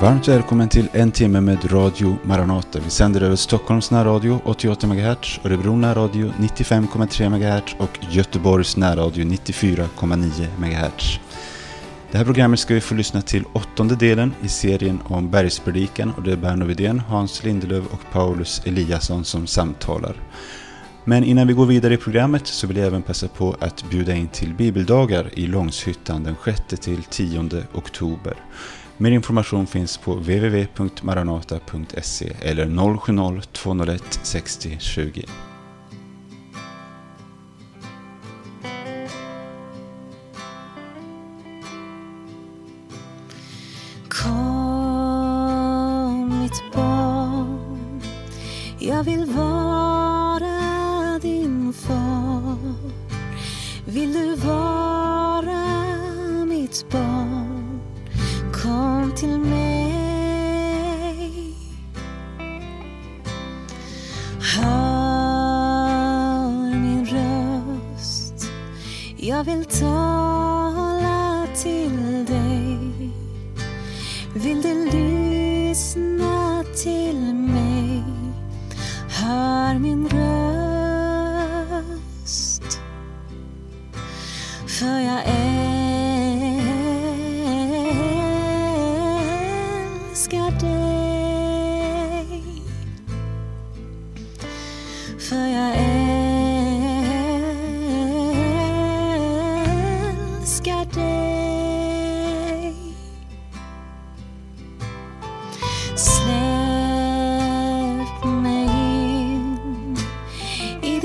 Varmt välkommen till en timme med Radio Maranata. Vi sänder över Stockholms närradio 88 MHz, Örebro närradio 95,3 MHz och Göteborgs närradio 94,9 MHz. Det här programmet ska vi få lyssna till åttonde delen i serien om bergspredikan och det är Berno Widén, Hans Lindelöf och Paulus Eliasson som samtalar. Men innan vi går vidare i programmet så vill jag även passa på att bjuda in till bibeldagar i Långshyttan den 6-10 oktober. Mer information finns på www.maranata.se eller 070-201 60 20.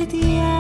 I ditt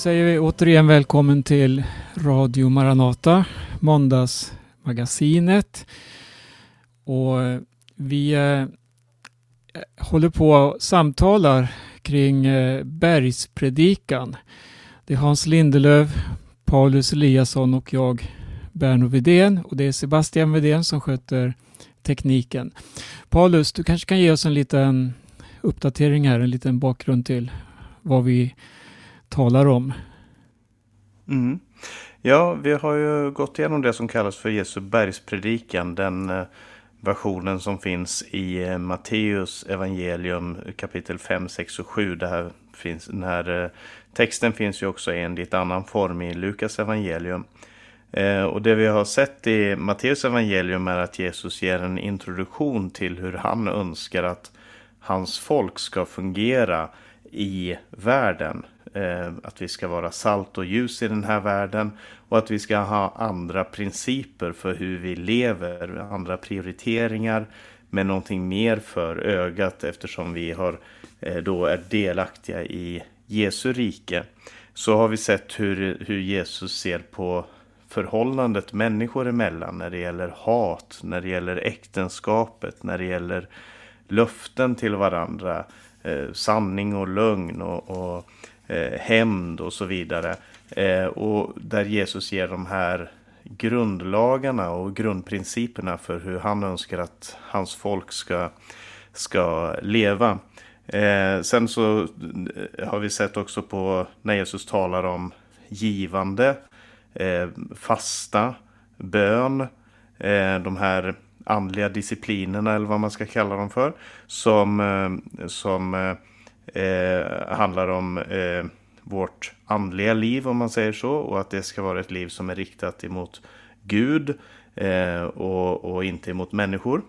säger vi återigen välkommen till Radio Maranata, måndagsmagasinet. Och eh, vi eh, håller på och samtalar kring eh, bergspredikan. Det är Hans Lindelöf, Paulus Eliasson och jag, Berno Vidén. Och det är Sebastian Vidén som sköter tekniken. Paulus, du kanske kan ge oss en liten uppdatering här, en liten bakgrund till vad vi talar om. Mm. Ja, vi har ju gått igenom det som kallas för Jesu bergspredikan. Den eh, versionen som finns i eh, Matteus evangelium kapitel 5, 6 och 7. Det här finns, den här eh, texten finns ju också i en lite annan form i Lukas evangelium. Och det vi har sett i Matteus evangelium är att Jesus ger en introduktion till hur han önskar att hans folk ska fungera i världen. Eh, att vi ska vara salt och ljus i den här världen och att vi ska ha andra principer för hur vi lever, andra prioriteringar med någonting mer för ögat eftersom vi har, eh, då är delaktiga i Jesu rike. Så har vi sett hur, hur Jesus ser på förhållandet människor emellan när det gäller hat, när det gäller äktenskapet, när det gäller löften till varandra, eh, sanning och lögn och, och eh, hämnd och så vidare. Eh, och där Jesus ger de här grundlagarna och grundprinciperna för hur han önskar att hans folk ska, ska leva. Eh, sen så eh, har vi sett också på när Jesus talar om givande, eh, fasta, bön, eh, de här andliga disciplinerna eller vad man ska kalla dem för. Som, eh, som eh, eh, handlar om eh, vårt andliga liv om man säger så. Och att det ska vara ett liv som är riktat emot Gud eh, och, och inte emot människor.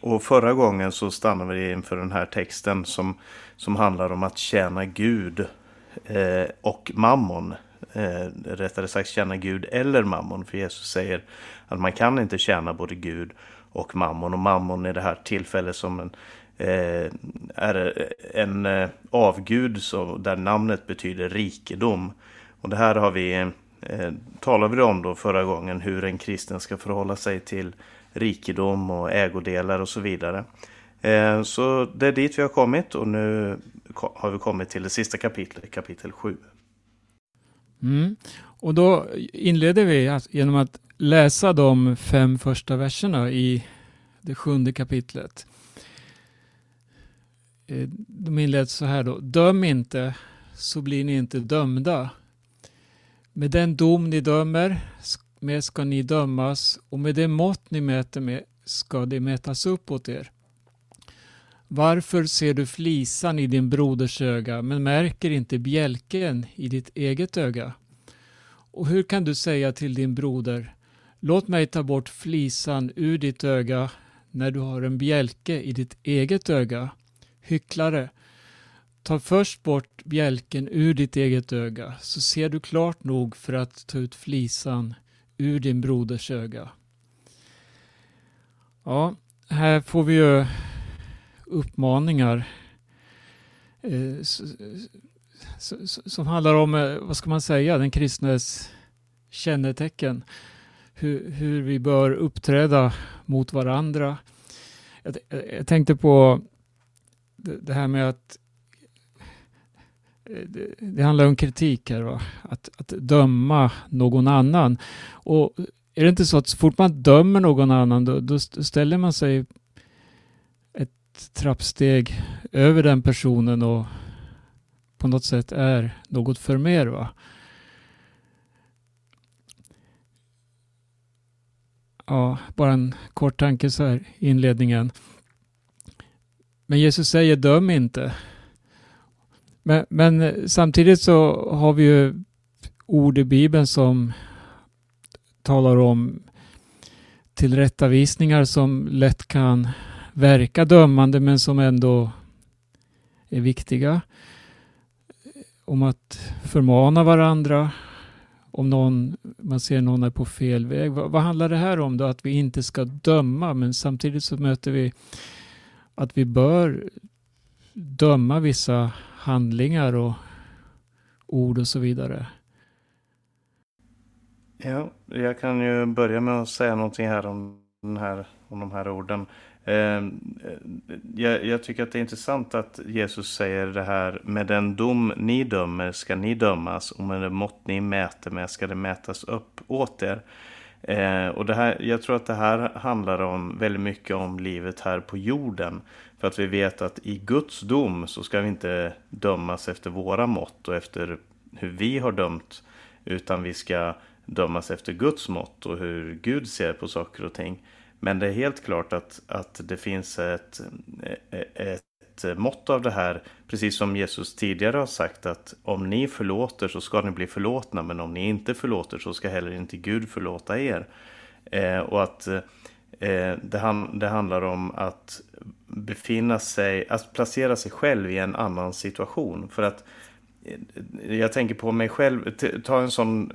Och förra gången så stannade vi inför den här texten som, som handlar om att tjäna Gud eh, och mammon. Eh, rättare sagt tjäna Gud eller mammon. För Jesus säger att man kan inte tjäna både Gud och mammon. Och mammon i det här tillfället som en, Eh, är en eh, avgud så, där namnet betyder rikedom. Och det här har vi, eh, talade vi om då förra gången hur en kristen ska förhålla sig till rikedom och ägodelar och så vidare. Eh, så det är dit vi har kommit och nu har vi kommit till det sista kapitlet, kapitel 7. Mm. Och då inleder vi genom att läsa de fem första verserna i det sjunde kapitlet. Eh, De inleds så här då. Döm inte så blir ni inte dömda. Med den dom ni dömer med ska ni dömas och med det mått ni mäter med ska det mätas upp åt er. Varför ser du flisan i din broders öga men märker inte bjälken i ditt eget öga? Och hur kan du säga till din broder Låt mig ta bort flisan ur ditt öga när du har en bjälke i ditt eget öga? Hycklare, ta först bort bjälken ur ditt eget öga så ser du klart nog för att ta ut flisan ur din broders öga. Ja, här får vi ju uppmaningar eh, som handlar om, eh, vad ska man säga, den kristnes kännetecken. Hur, hur vi bör uppträda mot varandra. Jag, jag tänkte på det, här med att eh, det, det handlar om kritik här, va? Att, att döma någon annan. Och är det inte så att så fort man dömer någon annan då, då ställer man sig ett trappsteg över den personen och på något sätt är något för mer. Va? Ja, bara en kort tanke så här i inledningen. Men Jesus säger döm inte. Men, men, eh, samtidigt så har vi ju ord i Bibeln som talar om tillrättavisningar som lätt kan verka dömande men som ändå är viktiga om att förmana varandra. Om någon, man ser någon är på fel väg. Vad, vad handlar det här om då? Att vi inte ska döma men samtidigt så möter vi att vi bör döma vissa handlingar och ord och så vidare. Ja, jag kan ju börja med att säga någonting här om den här, om de här orden. Ehm, eh, jag, jag, tycker att det är intressant att Jesus säger det här med den dom ni dömer ska ni dömas och med det mått ni mäter med ska det mätas upp åt er. Eh, och det här, jag tror att det här handlar om väldigt mycket om livet här på jorden. För att vi vet att i Guds dom så ska vi inte dömas efter våra mått och efter hur vi har dömt. Utan vi ska dömas efter Guds mått och hur Gud ser på saker och ting. Men det är helt klart att, att det finns ett, ett mått av det här, precis som Jesus tidigare har sagt att om ni förlåter så ska ni bli förlåtna, men om ni inte förlåter så ska heller inte Gud förlåta er. Eh, och att eh, det, han, det handlar om att befinna sig, att placera sig själv i en annan situation. För att eh, jag tänker på mig själv, ta en sån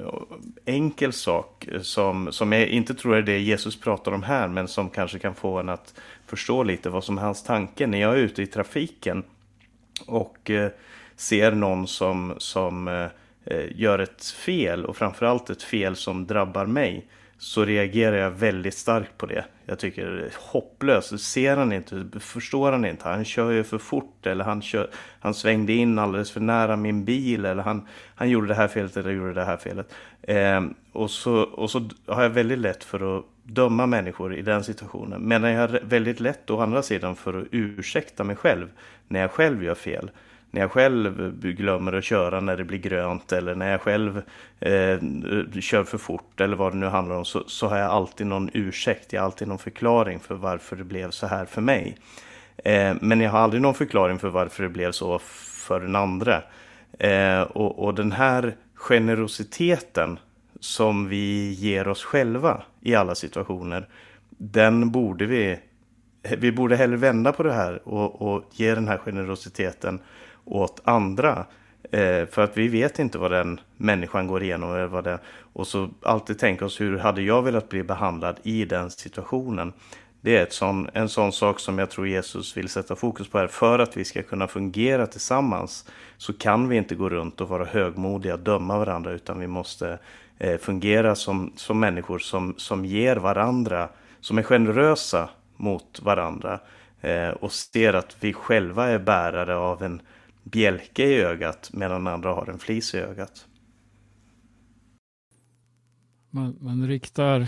enkel sak som, som jag inte tror är det Jesus pratar om här, men som kanske kan få en att förstå lite vad som är hans tanke. När jag är ute i trafiken och eh, ser någon som, som eh, eh, gör ett fel och framförallt ett fel som drabbar mig så reagerar jag väldigt starkt på det. Jag tycker det är hopplöst. Ser han inte, förstår han inte. Han kör ju för fort eller han, kör, han svängde in alldeles för nära min bil eller han, han gjorde det här felet eller gjorde det här felet. Eh, och, så, och så har jag väldigt lätt för att döma människor i den situationen. Men jag har väldigt lätt å andra sidan för att ursäkta mig själv när jag själv gör fel när jag själv glömmer att köra när det blir grönt eller när jag själv eh, kör för fort eller vad det nu handlar om så, så, har jag alltid någon ursäkt, jag har alltid någon förklaring för varför det blev så här för mig. Eh, men jag har aldrig någon förklaring för varför det blev så för den andra. Eh, och, och den här generositeten som vi ger oss själva i alla situationer, den borde vi vi borde hellre vända på det här och, och ge den här generositeten åt andra. Eh, för att vi vet inte vad den människan går igenom. Eller vad det, och så alltid tänka oss hur hade jag velat bli behandlad i den situationen. Det är ett sån, en sån sak som jag tror Jesus vill sätta fokus på här. För att vi ska kunna fungera tillsammans så kan vi inte gå runt och vara högmodiga och döma varandra utan vi måste eh, fungera som, som människor som, som ger varandra, som är generösa mot varandra eh, och ser att vi själva är bärare av en bjälke i ögat medan andra har en flis i ögat. Man, man riktar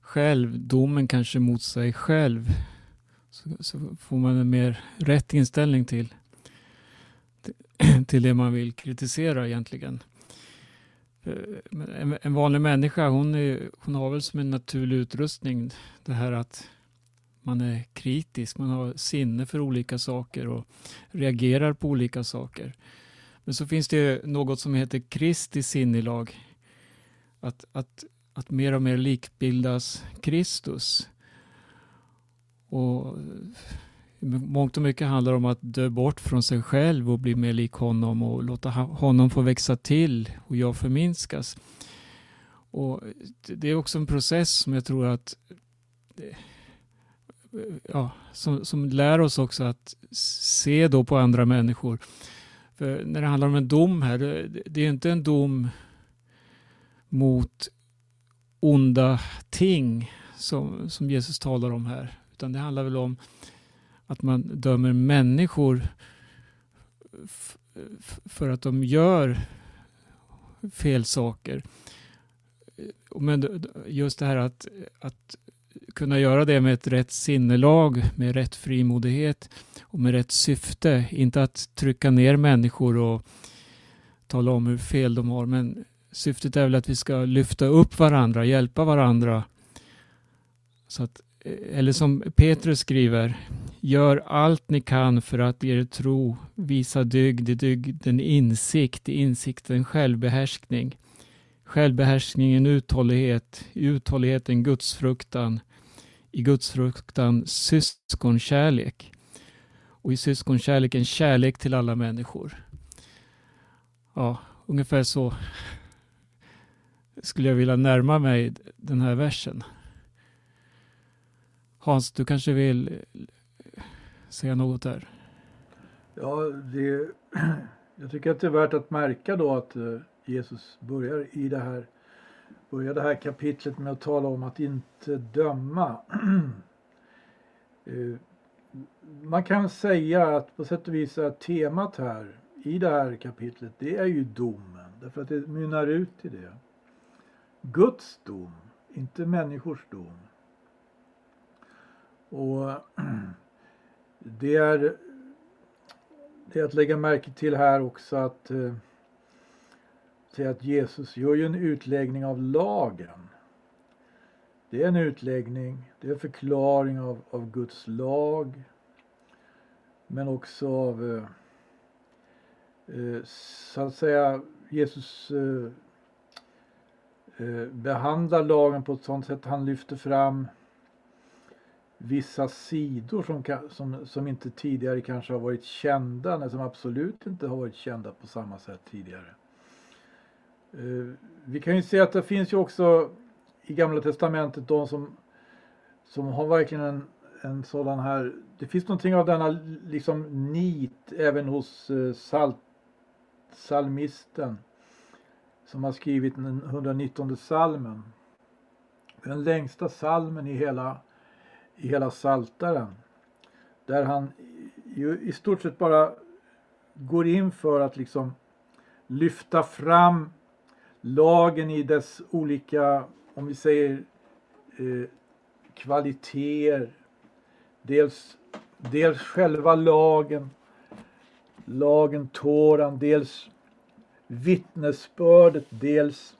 själv domen kanske mot sig själv. Så, så, får man en mer rätt inställning till, till det man vill kritisera egentligen. Eh, en, en vanlig människa hon, är, hon har väl som en naturlig utrustning det här att man är kritisk, man har sinne för olika saker och reagerar på olika saker. Men så finns det något som heter Kristi sinnelag. Att, att, att mer och mer likbildas Kristus. Och mångt och mycket handlar om att dö bort från sig själv och bli mer lik honom och låta honom få växa till och jag förminskas. Och det är också en process som jag tror att ja, som, som lär oss också att se då på andra människor. För när det handlar om en dom här, det är inte en dom mot onda ting som, som Jesus talar om här. Utan det handlar väl om att man dömer människor för att de gör fel saker. Men just det här att, att kunna göra det med ett rätt sinnelag, med rätt frimodighet och med rätt syfte. Inte att trycka ner människor och tala om hur fel de har, men syftet är väl att vi ska lyfta upp varandra, hjälpa varandra. Så att, eh, eller som Petrus skriver, gör allt ni kan för att er tro visa dygd, i dygden insikt, i insikten självbehärskning. Självbehärskningen uthållighet, i uthålligheten gudsfruktan, i gudsfruktan syskonkärlek och i syskonkärleken kärlek till alla människor. Ja, ungefär så skulle jag vilja närma mig den här versen. Hans, du kanske vill säga något där? Ja, det, jag tycker att det är värt att märka då att eh, Jesus börjar i det här börjar det här kapitlet med att tala om att inte döma. Eh, man kan säga att på sätt och vis är temat här i det här kapitlet, det är ju domen. Därför att det mynnar ut i det. Guds dom, inte människors dom. Och det är, det är att lägga märke till här också att eh, eh, att Jesus gör ju en utläggning av lagen. Det är en utläggning, det är en förklaring av, av Guds lag. Men också av eh, eh så att säga Jesus eh, eh, behandlar lagen på ett sådant sätt han lyfter fram vissa sidor som, som, som inte tidigare kanske har varit kända, eller som absolut inte har varit kända på samma sätt tidigare. Eh, vi kan ju se att det finns ju också i Gamla Testamentet de som, som har verkligen en, en sådan här, det finns någonting av denna liksom nit även hos eh, salt, psalmisten som har skrivit den 119 salmen. Den längsta salmen i hela, i hela saltaren. Där han ju i stort sett bara går in för att liksom lyfta fram lagen i dess olika, om vi säger eh, kvaliteter. Dels, dels själva lagen, lagen Toran, dels vittnesbördet, dels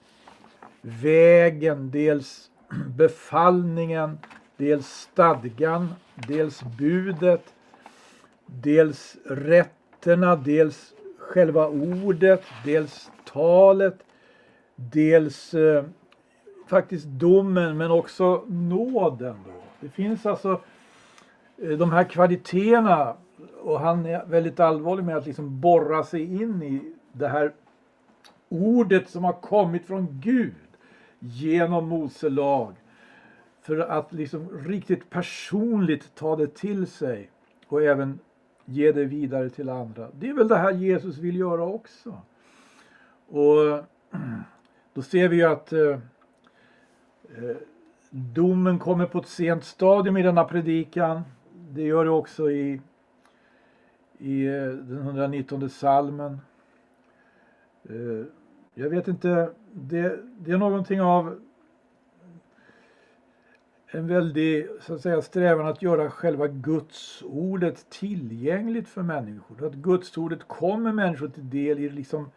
vägen, dels befallningen, dels stadgan, dels budet, dels rätterna, dels själva ordet, dels talet, dels eh, faktiskt domen men också nåden. Då. Det finns alltså eh, de här kvaliteterna och han är väldigt allvarlig med att liksom borra sig in i det här ordet som har kommit från Gud genom Mose lag för att liksom riktigt personligt ta det till sig och även ge det vidare till andra. Det är väl det här Jesus vill göra också. Och då ser vi ju att eh, eh, domen kommer på ett sent stadium i denna predikan. Det gör det också i, i eh, den 119 salmen. Eh, jag vet inte, det, det är någonting av en väldig så att säga, strävan att göra själva Guds ordet tillgängligt för människor. Att Guds ordet kommer människor till del i liksom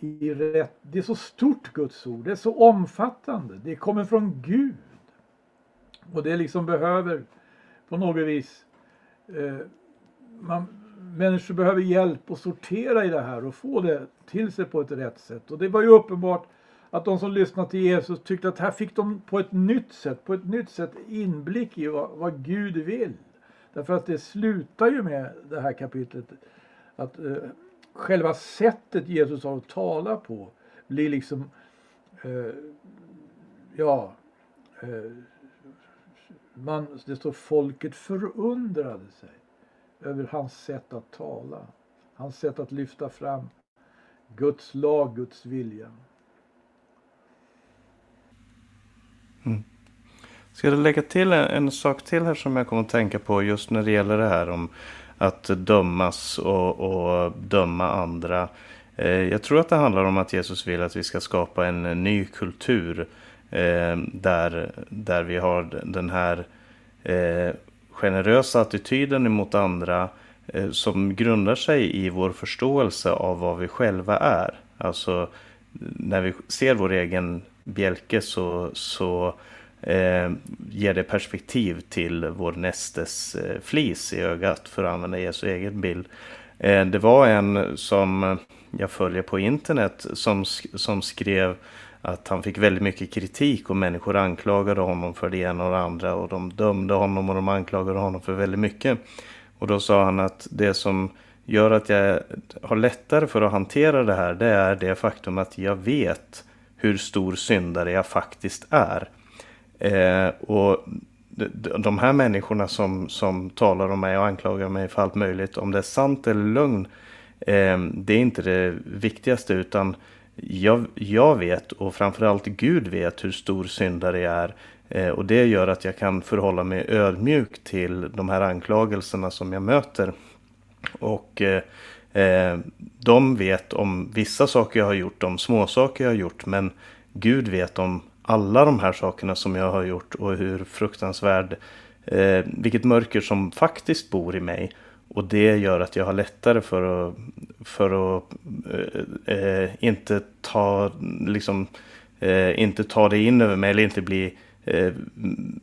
i rätt, det är så stort Guds ord, det är så omfattande, det kommer från Gud. Och det liksom behöver på något vis, eh, man, människor behöver hjälp att sortera i det här och få det till sig på ett rätt sätt. Och det var ju uppenbart att de som lyssnade till Jesus tyckte att här fick de på ett nytt sätt, på ett nytt sätt inblick i vad, vad Gud vill. Därför att det slutar ju med det här kapitlet att eh, själva sättet Jesus har att tala på blir liksom, eh, ja, eh, man, det står folket förundrade sig över hans sätt att tala. Hans sätt att lyfta fram Guds lag, Guds vilja. Mm. Ska jag lägga till en, en sak till här som jag kommer att tänka på just när det gäller det här om att dömas och, och döma andra. Eh, jag tror att det handlar om att Jesus vill att vi ska skapa en, ny kultur eh, där, där vi har den här eh, generösa attityden mot andra som grundar sig i vår förståelse av vad vi själva är. Alltså när vi ser vår egen bjälke så, så eh, ger det perspektiv till vår nästes eh, flis i ögat för att använda Jesu egen bild. Eh, det var en som jag följer på internet som, som skrev att han fick väldigt mycket kritik och människor anklagade honom för det ena och det andra och de dömde honom och de anklagade honom för väldigt mycket. Och då sa han att det som gör att jag har lättare för att hantera det här det är det faktum att jag vet hur stor syndare jag faktiskt är. Eh, och de- här människorna som, som talar om mig och anklagar mig för allt möjligt, om det är sant eller lögn, eh, det är inte det viktigaste utan jag, jag vet och framförallt Gud vet hur stor syndare jag är. Eh, och det gör att jag kan förhålla mig ödmjuk till de här anklagelserna som jag möter. Och eh, eh, de vet om vissa saker jag har gjort, om små saker jag har gjort. Men Gud vet om alla de här sakerna som jag har gjort och hur fruktansvärd, eh, vilket mörker som faktiskt bor i mig. Och det gör att jag har lättare för att, för att eh, eh inte ta liksom eh, inte ta det in över mig eller inte bli eh,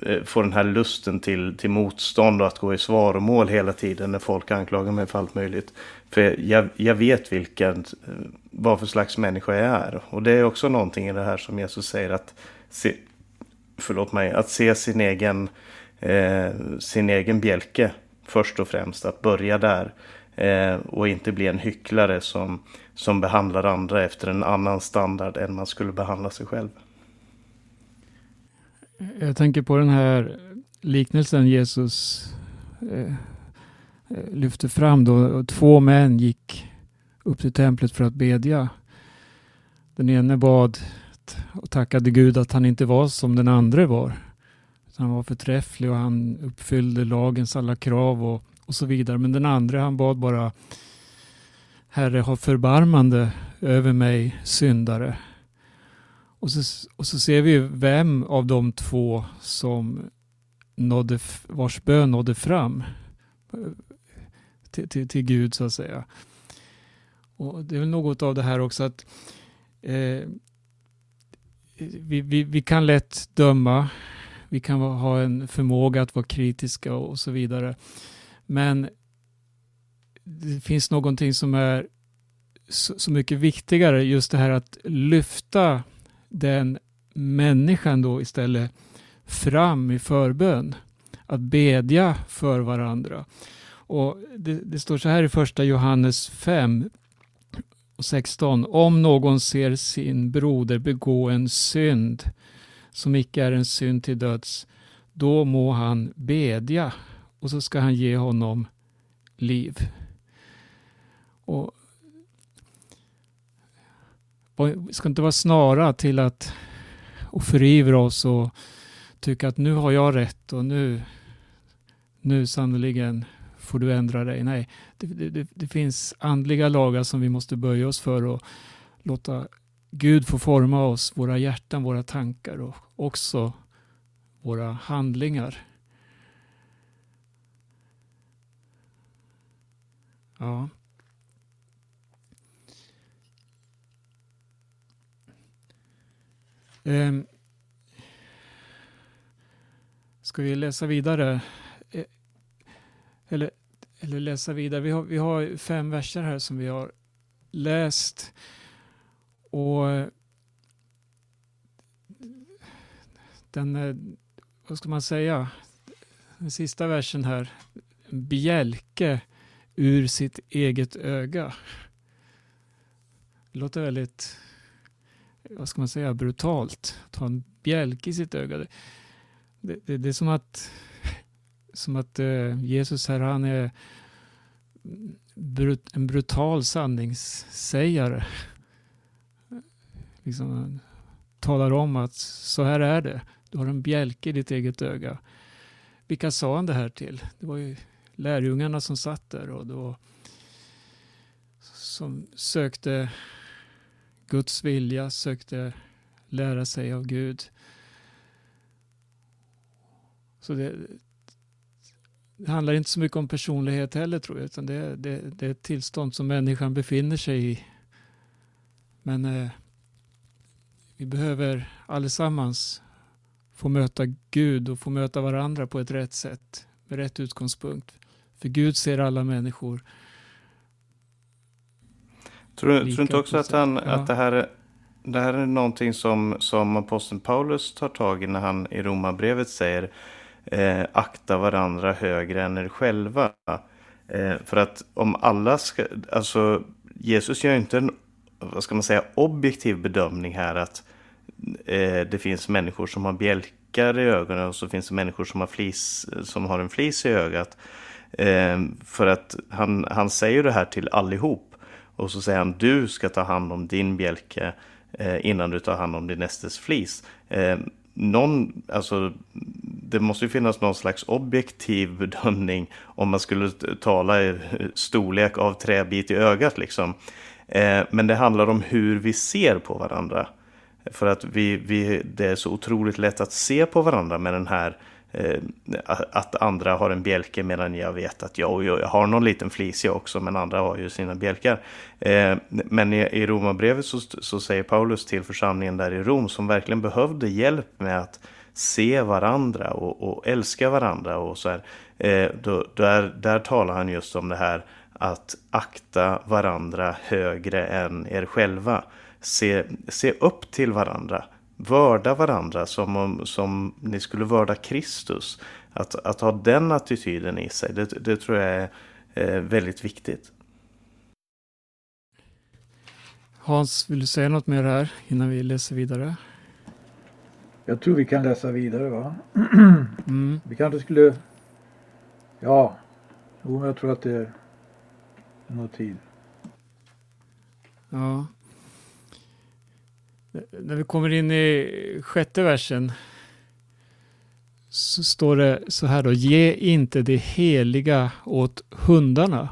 eh, få den här lusten till, till motstånd och att gå i svaromål hela tiden när folk anklagar mig för allt möjligt. För jag, jag vet vilken, vad för slags människa jag är. Och det är också någonting i det här som Jesus säger att se, förlåt mig, att se sin egen, eh, sin egen bjälke först och främst. Att börja där. Eh, och inte bli en hycklare som, som behandlar andra efter en annan standard än man skulle behandla sig själv. Jag tänker på den här liknelsen Jesus eh, eh lyfte fram då. Två män gick upp till templet för att bedja. Den ene bad och tackade Gud att han inte var som den andra var. Han var förträfflig och han uppfyllde lagens alla krav och, och så vidare. Men den andra han bad bara Herre ha förbarmande över mig syndare. Och så, och så ser vi vem av de två som nådde, vars bön nådde fram eh, till, till, till Gud så att säga. Och Det är väl något av det här också att eh, vi, vi, vi kan lätt döma, vi kan ha en förmåga att vara kritiska och så vidare. Men det finns någonting som är så, så mycket viktigare, just det här att lyfta den människan då istället fram i förbön. Att bedja för varandra. Och det, det, står så här i första Johannes 5 och 16. Om någon ser sin broder begå en synd som icke är en synd till döds, då må han bedja och så ska han ge honom liv. Och vi ska inte vara snara till att och förivra oss och tycka att nu har jag rätt och nu, nu sannoliken får du ändra dig. Nej, det, det, det, finns andliga lagar som vi måste böja oss för och låta Gud få forma oss, våra hjärtan, våra tankar och också våra handlingar. Ja. Um, ska vi läsa vidare? Eller, eller läsa vidare. Vi har, vi har fem verser här som vi har läst. Och den, vad ska man säga, den sista versen här, bjälke ur sitt eget öga. Det låter väldigt, vad ska man säga, brutalt. Att ha en bjälke i sitt öga. Det, det, det är som att som att eh, Jesus här, han är brut, en brutal sanningssägare. Liksom, talar om att så här är det. Du har en bjälke i ditt eget öga. Vilka sa han det här till? Det var ju lärjungarna som satt där och då som sökte Guds vilja, sökte lära sig av Gud. Så det, det handlar inte så mycket om personlighet heller tror jag, utan det, det, det är ett tillstånd som människan befinner sig i. Men eh, vi behöver allesammans få möta Gud och få möta varandra på ett rätt sätt, med rätt utgångspunkt. För Gud ser alla människor. Tror du, tror du inte också att, han, ja. att det, här, det här är någonting som, som aposteln Paulus tar tag i när han i Romarbrevet säger eh, akta varandra högre än er själva. Eh, för att om alla ska, alltså Jesus gör inte en, vad ska man säga, objektiv bedömning här att eh, det finns människor som har bjälkar i ögonen och så finns det människor som har, flis, som har en flis i ögat. Eh, för att han, han säger det här till allihop. Och så säger han du ska ta hand om din bjälke eh, innan du tar hand om din nästes flis. Eh, någon, alltså, det måste ju finnas någon slags objektiv bedömning om man skulle tala i storlek av träbit i ögat liksom. Eh, men det handlar om hur vi ser på varandra. För att vi, vi, det är så otroligt lätt att se på varandra med den här eh, Eh, att andra har en bjälke medan jag vet att jag, jag har någon liten flis jag också men andra har ju sina bjälkar. Eh, men i, Romarbrevet så, så säger Paulus till församlingen där i Rom som verkligen behövde hjälp med att se varandra och, och älska varandra och så här. Eh, då, där, där talar han just om det här att akta varandra högre än er själva. Se, se upp till varandra. Vörda varandra som om som ni skulle vörda Kristus. Att, att ha den attityden i sig, det, det tror jag är eh, väldigt viktigt. Hans, vill du säga något mer här innan vi läser vidare? Jag tror vi kan läsa vidare va? Mm. Vi kanske skulle... Ja, jo, men jag tror att det är nog tid. Ja. När vi kommer in i sjätte versen så står det så här då. Ge inte det heliga åt hundarna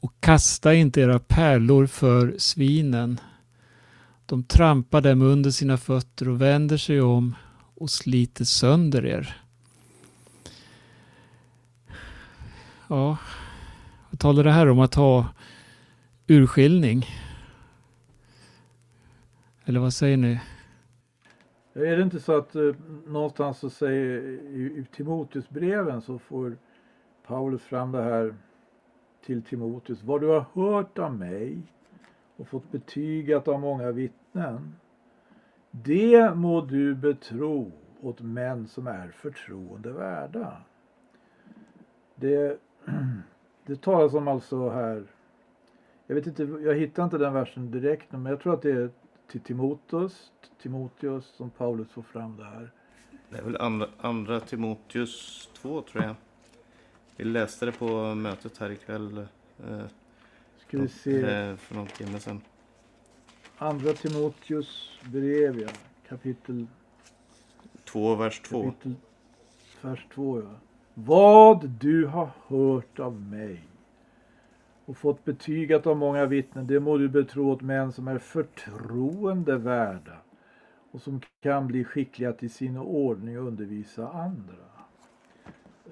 och kasta inte era pärlor för svinen. De trampar dem under sina fötter och vänder sig om och sliter sönder er. Ja, vad talar det här om att ha urskiljning? Eller vad säger ni? Är det inte så att eh, någonstans så säger i, i Timoteusbreven så får Paulus fram det här till Timoteus. Vad du har hört av mig och fått betygat av många vittnen. Det må du betro åt män som är förtroendevärda. Det, det talas om alltså här, jag vet inte, jag hittar inte den versen direkt men jag tror att det är till Timoteus, Timoteus som Paulus får fram det här. Det är väl andra, andra Timoteus 2 tror jag. Vi läste det på mötet här ikväll. Eh, Ska vi se, eh, för någon timme sedan. andra Timoteus brev ja, kapitel 2 vers 2. Kapitel, vers 2 ja. Vad du har hört av mig och fått betygat av många vittnen, det må du betro åt män som är förtroendevärda och som kan bli skickliga till sin ordning och undervisa andra.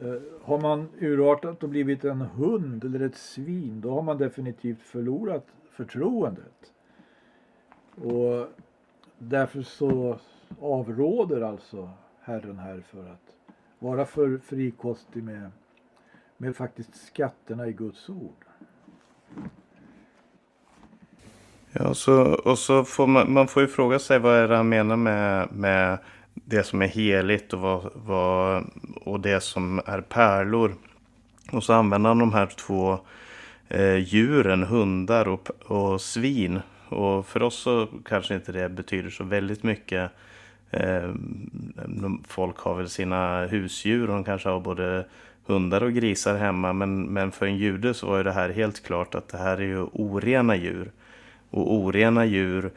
Eh, har man urartat och blivit en hund eller ett svin, då har man definitivt förlorat förtroendet. Och därför så avråder alltså Herren här för att vara för frikostig med, med faktiskt skatterna i Guds ord. Ja, så, och så får man, man får ju fråga sig vad är det han menar med, med det som är heligt och, vad, vad, och det som är pärlor. Och så använder han de här två eh, djuren, hundar och, och svin. Och för oss så kanske inte det betyder så väldigt mycket. Eh, folk har väl sina husdjur och de kanske har både hundar och grisar hemma. Men, men för en jude så var ju det här helt klart att det här är ju orena djur. Och orena djur,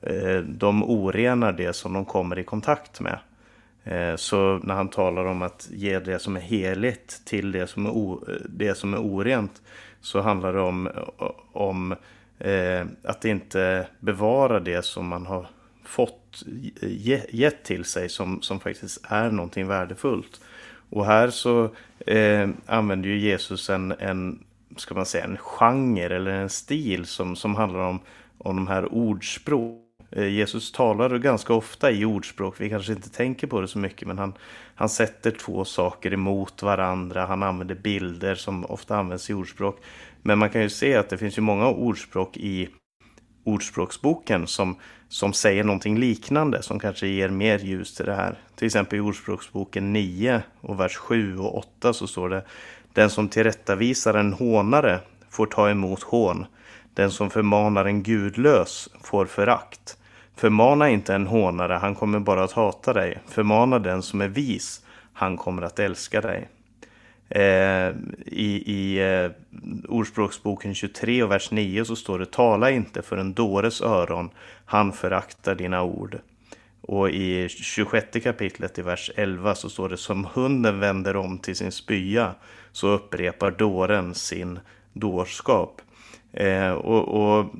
eh, de orenar det som de kommer i kontakt med. Eh, så när han talar om att ge det som är heligt till det som är, o, det som är orent så handlar det om, om eh, att inte bevara det som man har fått gett till sig som, som faktiskt är någonting värdefullt. Och här så eh, använder ju Jesus en, en, ska man säga, en genre eller en stil som, som handlar om, om de här ordspråk. Eh, Jesus talar ganska ofta i ordspråk, vi kanske inte tänker på det så mycket, men han, han sätter två saker emot varandra, han använder bilder som ofta används i ordspråk. Men man kan ju se att det finns ju många ordspråk i Ordspråksboken som, som säger någonting liknande som kanske ger mer ljus till det här. Till exempel i Ordspråksboken 9 och vers 7 och 8 så står det Den som tillrättavisar en hånare får ta emot hån. Den som förmanar en gudlös får förakt. Förmana inte en hånare, han kommer bara att hata dig. Förmana den som är vis, han kommer att älska dig. Eh, I i eh, Ordspråksboken 23 och vers 9 så står det Tala inte för en dåres öron, han föraktar dina ord. Och i 26 kapitlet i vers 11 så står det Som hunden vänder om till sin spya så upprepar dåren sin dårskap. Eh, och, och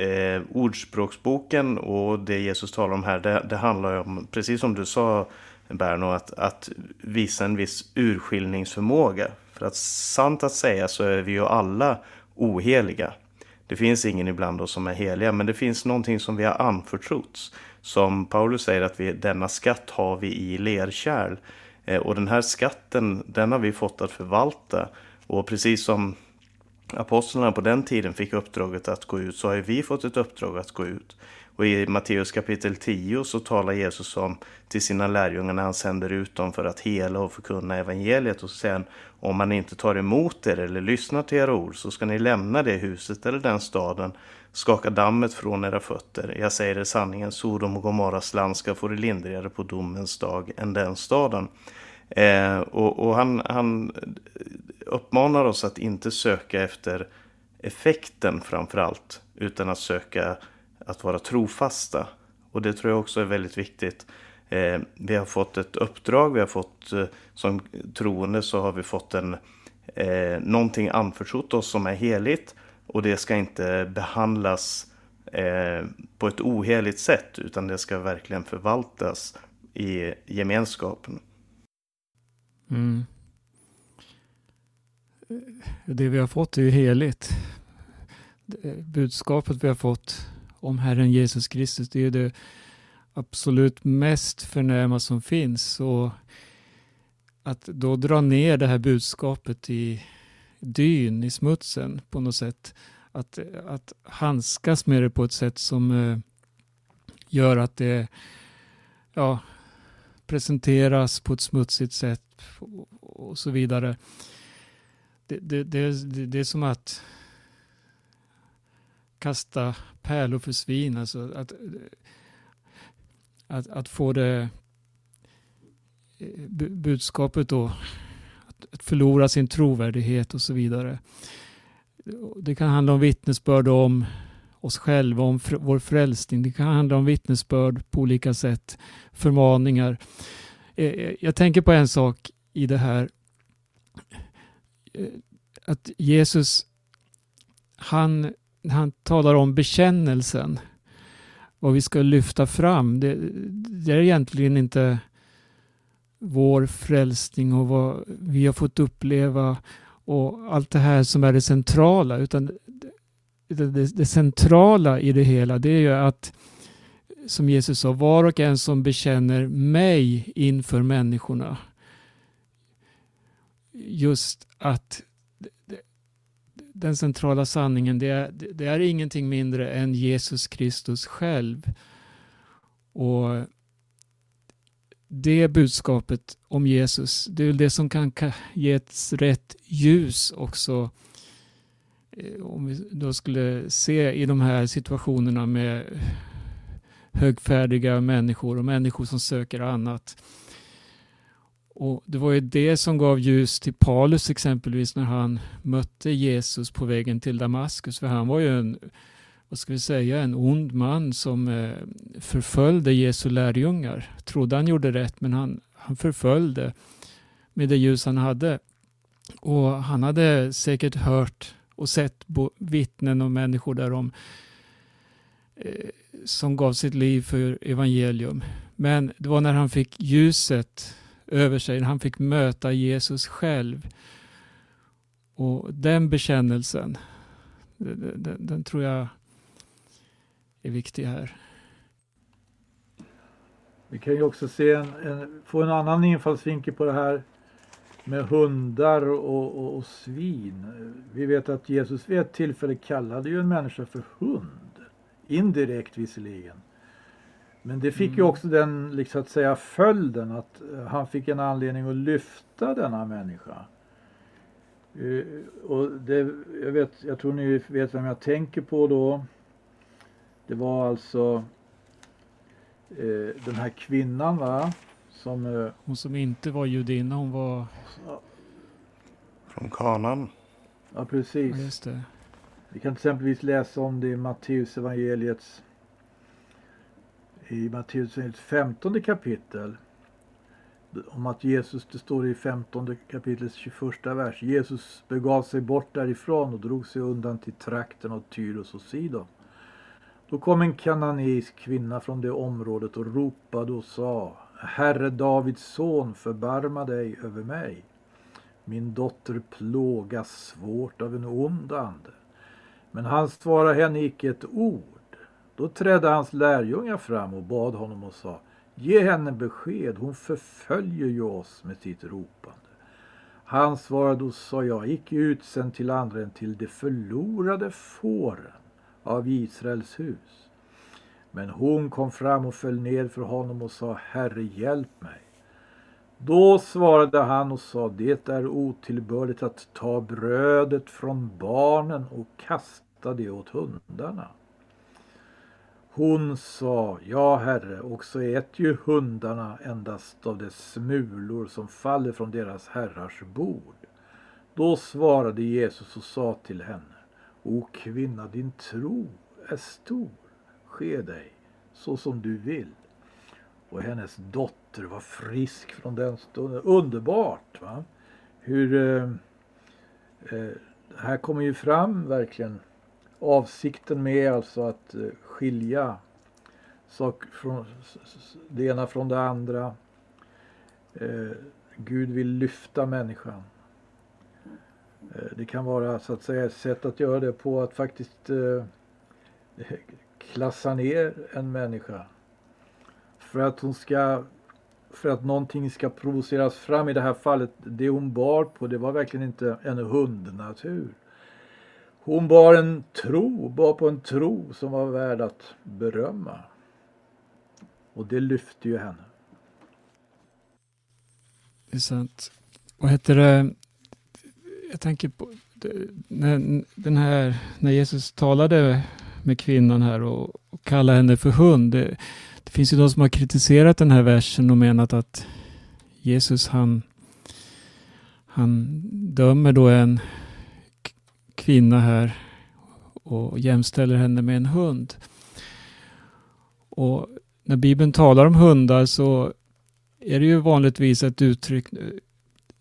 eh, Ordspråksboken och det Jesus talar om här, det, det handlar om, precis som du sa Berno, att, att visa en viss urskiljningsförmåga. För att sant att säga så är vi ju alla oheliga. Det finns ingen ibland oss som är heliga, men det finns någonting som vi har anförtrotts. Som Paulus säger att vi, denna skatt har vi i lerkärl. Eh, och den här skatten, den har vi fått att förvalta. Och precis som apostlarna på den tiden fick uppdraget att gå ut så har vi fått ett uppdrag att gå ut. Och i Matteus kapitel 10 så talar Jesus om till sina lärjungar när han sänder ut dem för att hela och förkunna evangeliet. Och sen om man inte tar emot er eller lyssnar till era ord så ska ni lämna det huset eller den staden, skaka dammet från era fötter. Jag säger er sanningen, Sodom och Gomorras land ska få det lindrigare på domens dag än den staden. Eh, och, och han, han uppmanar oss att inte söka efter effekten framför allt, utan att söka att vara trofasta. Och det tror jag också är väldigt viktigt. Eh, vi har fått ett uppdrag, vi har fått eh, som troende så har vi fått en eh, någonting anförtrott oss som är heligt och det ska inte behandlas eh, på ett oheligt sätt utan det ska verkligen förvaltas i gemenskapen. Mm. Det vi har fått är ju heligt. Budskapet vi har fått om Herren Jesus Kristus, det är det absolut mest förnäma som finns. Och att då dra ner det här budskapet i dyn, i smutsen på något sätt. Att, att handskas med det på ett sätt som eh, gör att det ja, presenteras på ett smutsigt sätt och så vidare. Det, det, det, det, är som att kasta pärlor för svin. Alltså att, att, att få det eh, budskapet då, att, förlora sin trovärdighet och så vidare. Det kan handla om vittnesbörd om oss själva, om vår frälsning. Det kan handla om vittnesbörd på olika sätt, förmaningar. Eh, eh, jag tänker på en sak i det här. Att Jesus, han, han talar om bekännelsen, vad vi ska lyfta fram. Det, det är egentligen inte vår frälsning och vad vi har fått uppleva och allt det här som är det centrala, utan det, det, det centrala i det hela det är ju att som Jesus sa, var och en som bekänner mig inför människorna. Just att den centrala sanningen det är, det är ingenting mindre än Jesus Kristus själv. Och det budskapet om Jesus, det är det som kan ge ett rätt ljus också. Eh, om vi då skulle se i de här situationerna med högfärdiga människor och människor som söker annat. Och Det var ju det som gav ljus till Paulus exempelvis när han mötte Jesus på vägen till Damaskus. För han var ju en, vad ska vi säga, en ond man som eh, förföljde Jesu lärjungar. Trodde han gjorde rätt men han, han förföljde med det ljus han hade. Och han hade säkert hört och sett vittnen och människor därom eh, som gav sitt liv för evangelium. Men det var när han fick ljuset över sig, när han fick möta Jesus själv. Och den bekännelsen, den, den, den tror jag är viktig här. Vi kan ju också se en, en, få en annan infallsvinkel på det här med hundar och, och, och, svin. Vi vet att Jesus vid ett tillfälle kallade ju en människa för hund. Indirekt visserligen. Men det fick mm. ju också den liksom att säga följden att eh, han fick en anledning att lyfta denna människa. Uh, och det, jag, vet, jag tror ni vet vem jag tänker på då. Det var alltså uh, den här kvinnan va. Som, uh, hon som inte var judinna, hon var Från kanan. Ja, Ja, precis. just det. Vi kan exempelvis läsa om det i Matteus evangeliets i Matteus 15 kapitel. Om att Jesus, det står i 15 kapitlets 21 vers. Jesus begav sig bort därifrån och drog sig undan till trakten av Tyros och Sidon. Då kom en kananeisk kvinna från det området och ropade och sa Herre Davids son, förbarma dig över mig. Min dotter plågas svårt av en ond ande. Men han svarade henne icke ett ord. Då trädde hans lärjungar fram och bad honom och sa Ge henne besked, hon förföljer ju oss med sitt ropande. Han svarade och sa jag icke utsänd till andra än till de förlorade fåren av Israels hus. Men hon kom fram och föll ned för honom och sa Herre hjälp mig. Då svarade han och sa det är otillbörligt att ta brödet från barnen och kasta det åt hundarna. Hon sa, ja herre, också äter ju hundarna endast av de smulor som faller från deras herrars bord. Då svarade Jesus och sa till henne, O kvinna, din tro är stor, ske dig så som du vill. Och hennes dotter var frisk från den stunden. Underbart! Va? Hur eh, eh, här kommer ju fram verkligen avsikten med alltså att eh, skilja sak från, det ena från det andra. Eh, Gud vill lyfta människan. Eh, det kan vara så att säga ett sätt att göra det på att faktiskt eh, klassa ner en människa. För att hon ska för att någonting ska provoceras fram i det här fallet. Det hon bar på det var verkligen inte en hundnatur. Hon bar en tro, bar på en tro som var värd att berömma. Och det lyfte ju henne. Det är sant. Vad heter det? Jag tänker på när, den här, när Jesus talade med kvinnan här och, och kallade henne för hund. Det, det finns ju de som har kritiserat den här versen och menat att Jesus han, han dömer då en kvinna här och jämställer henne med en hund. Och när Bibeln talar om hundar så är det ju vanligtvis ett uttryck eh,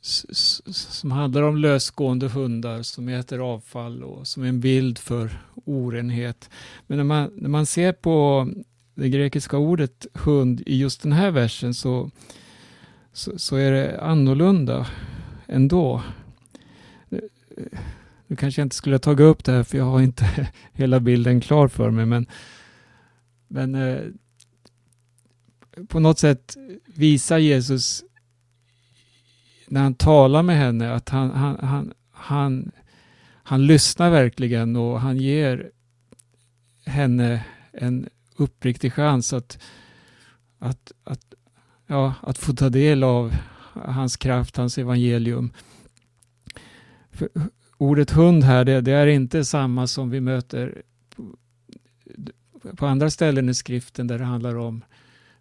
som handlar om lösgående hundar som äter avfall och som är en bild för orenhet. Men när man, när man ser på det grekiska ordet hund i just den här versen så, så, så är det annorlunda ändå. Nu kanske jag inte skulle ha tagit upp det här för jag har inte hela bilden klar för mig men, men eh, på något sätt visar Jesus när han talar med henne att han, han, han, han, han lyssnar verkligen och han ger henne en uppriktig chans att, att, att, ja, att få ta del av hans kraft, hans evangelium. För ordet hund här, det, det är inte samma som vi möter på, på andra ställen i skriften där det handlar om